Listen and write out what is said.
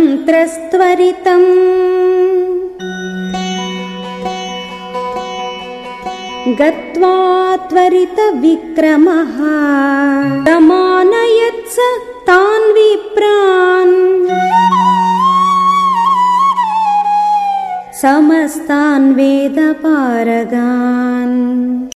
मन्त्रस्त्वरितम्। गत्वा त्वरितविक्रमः। समानयत्स तान् विप्रान्। समस्तान् वेदपारगा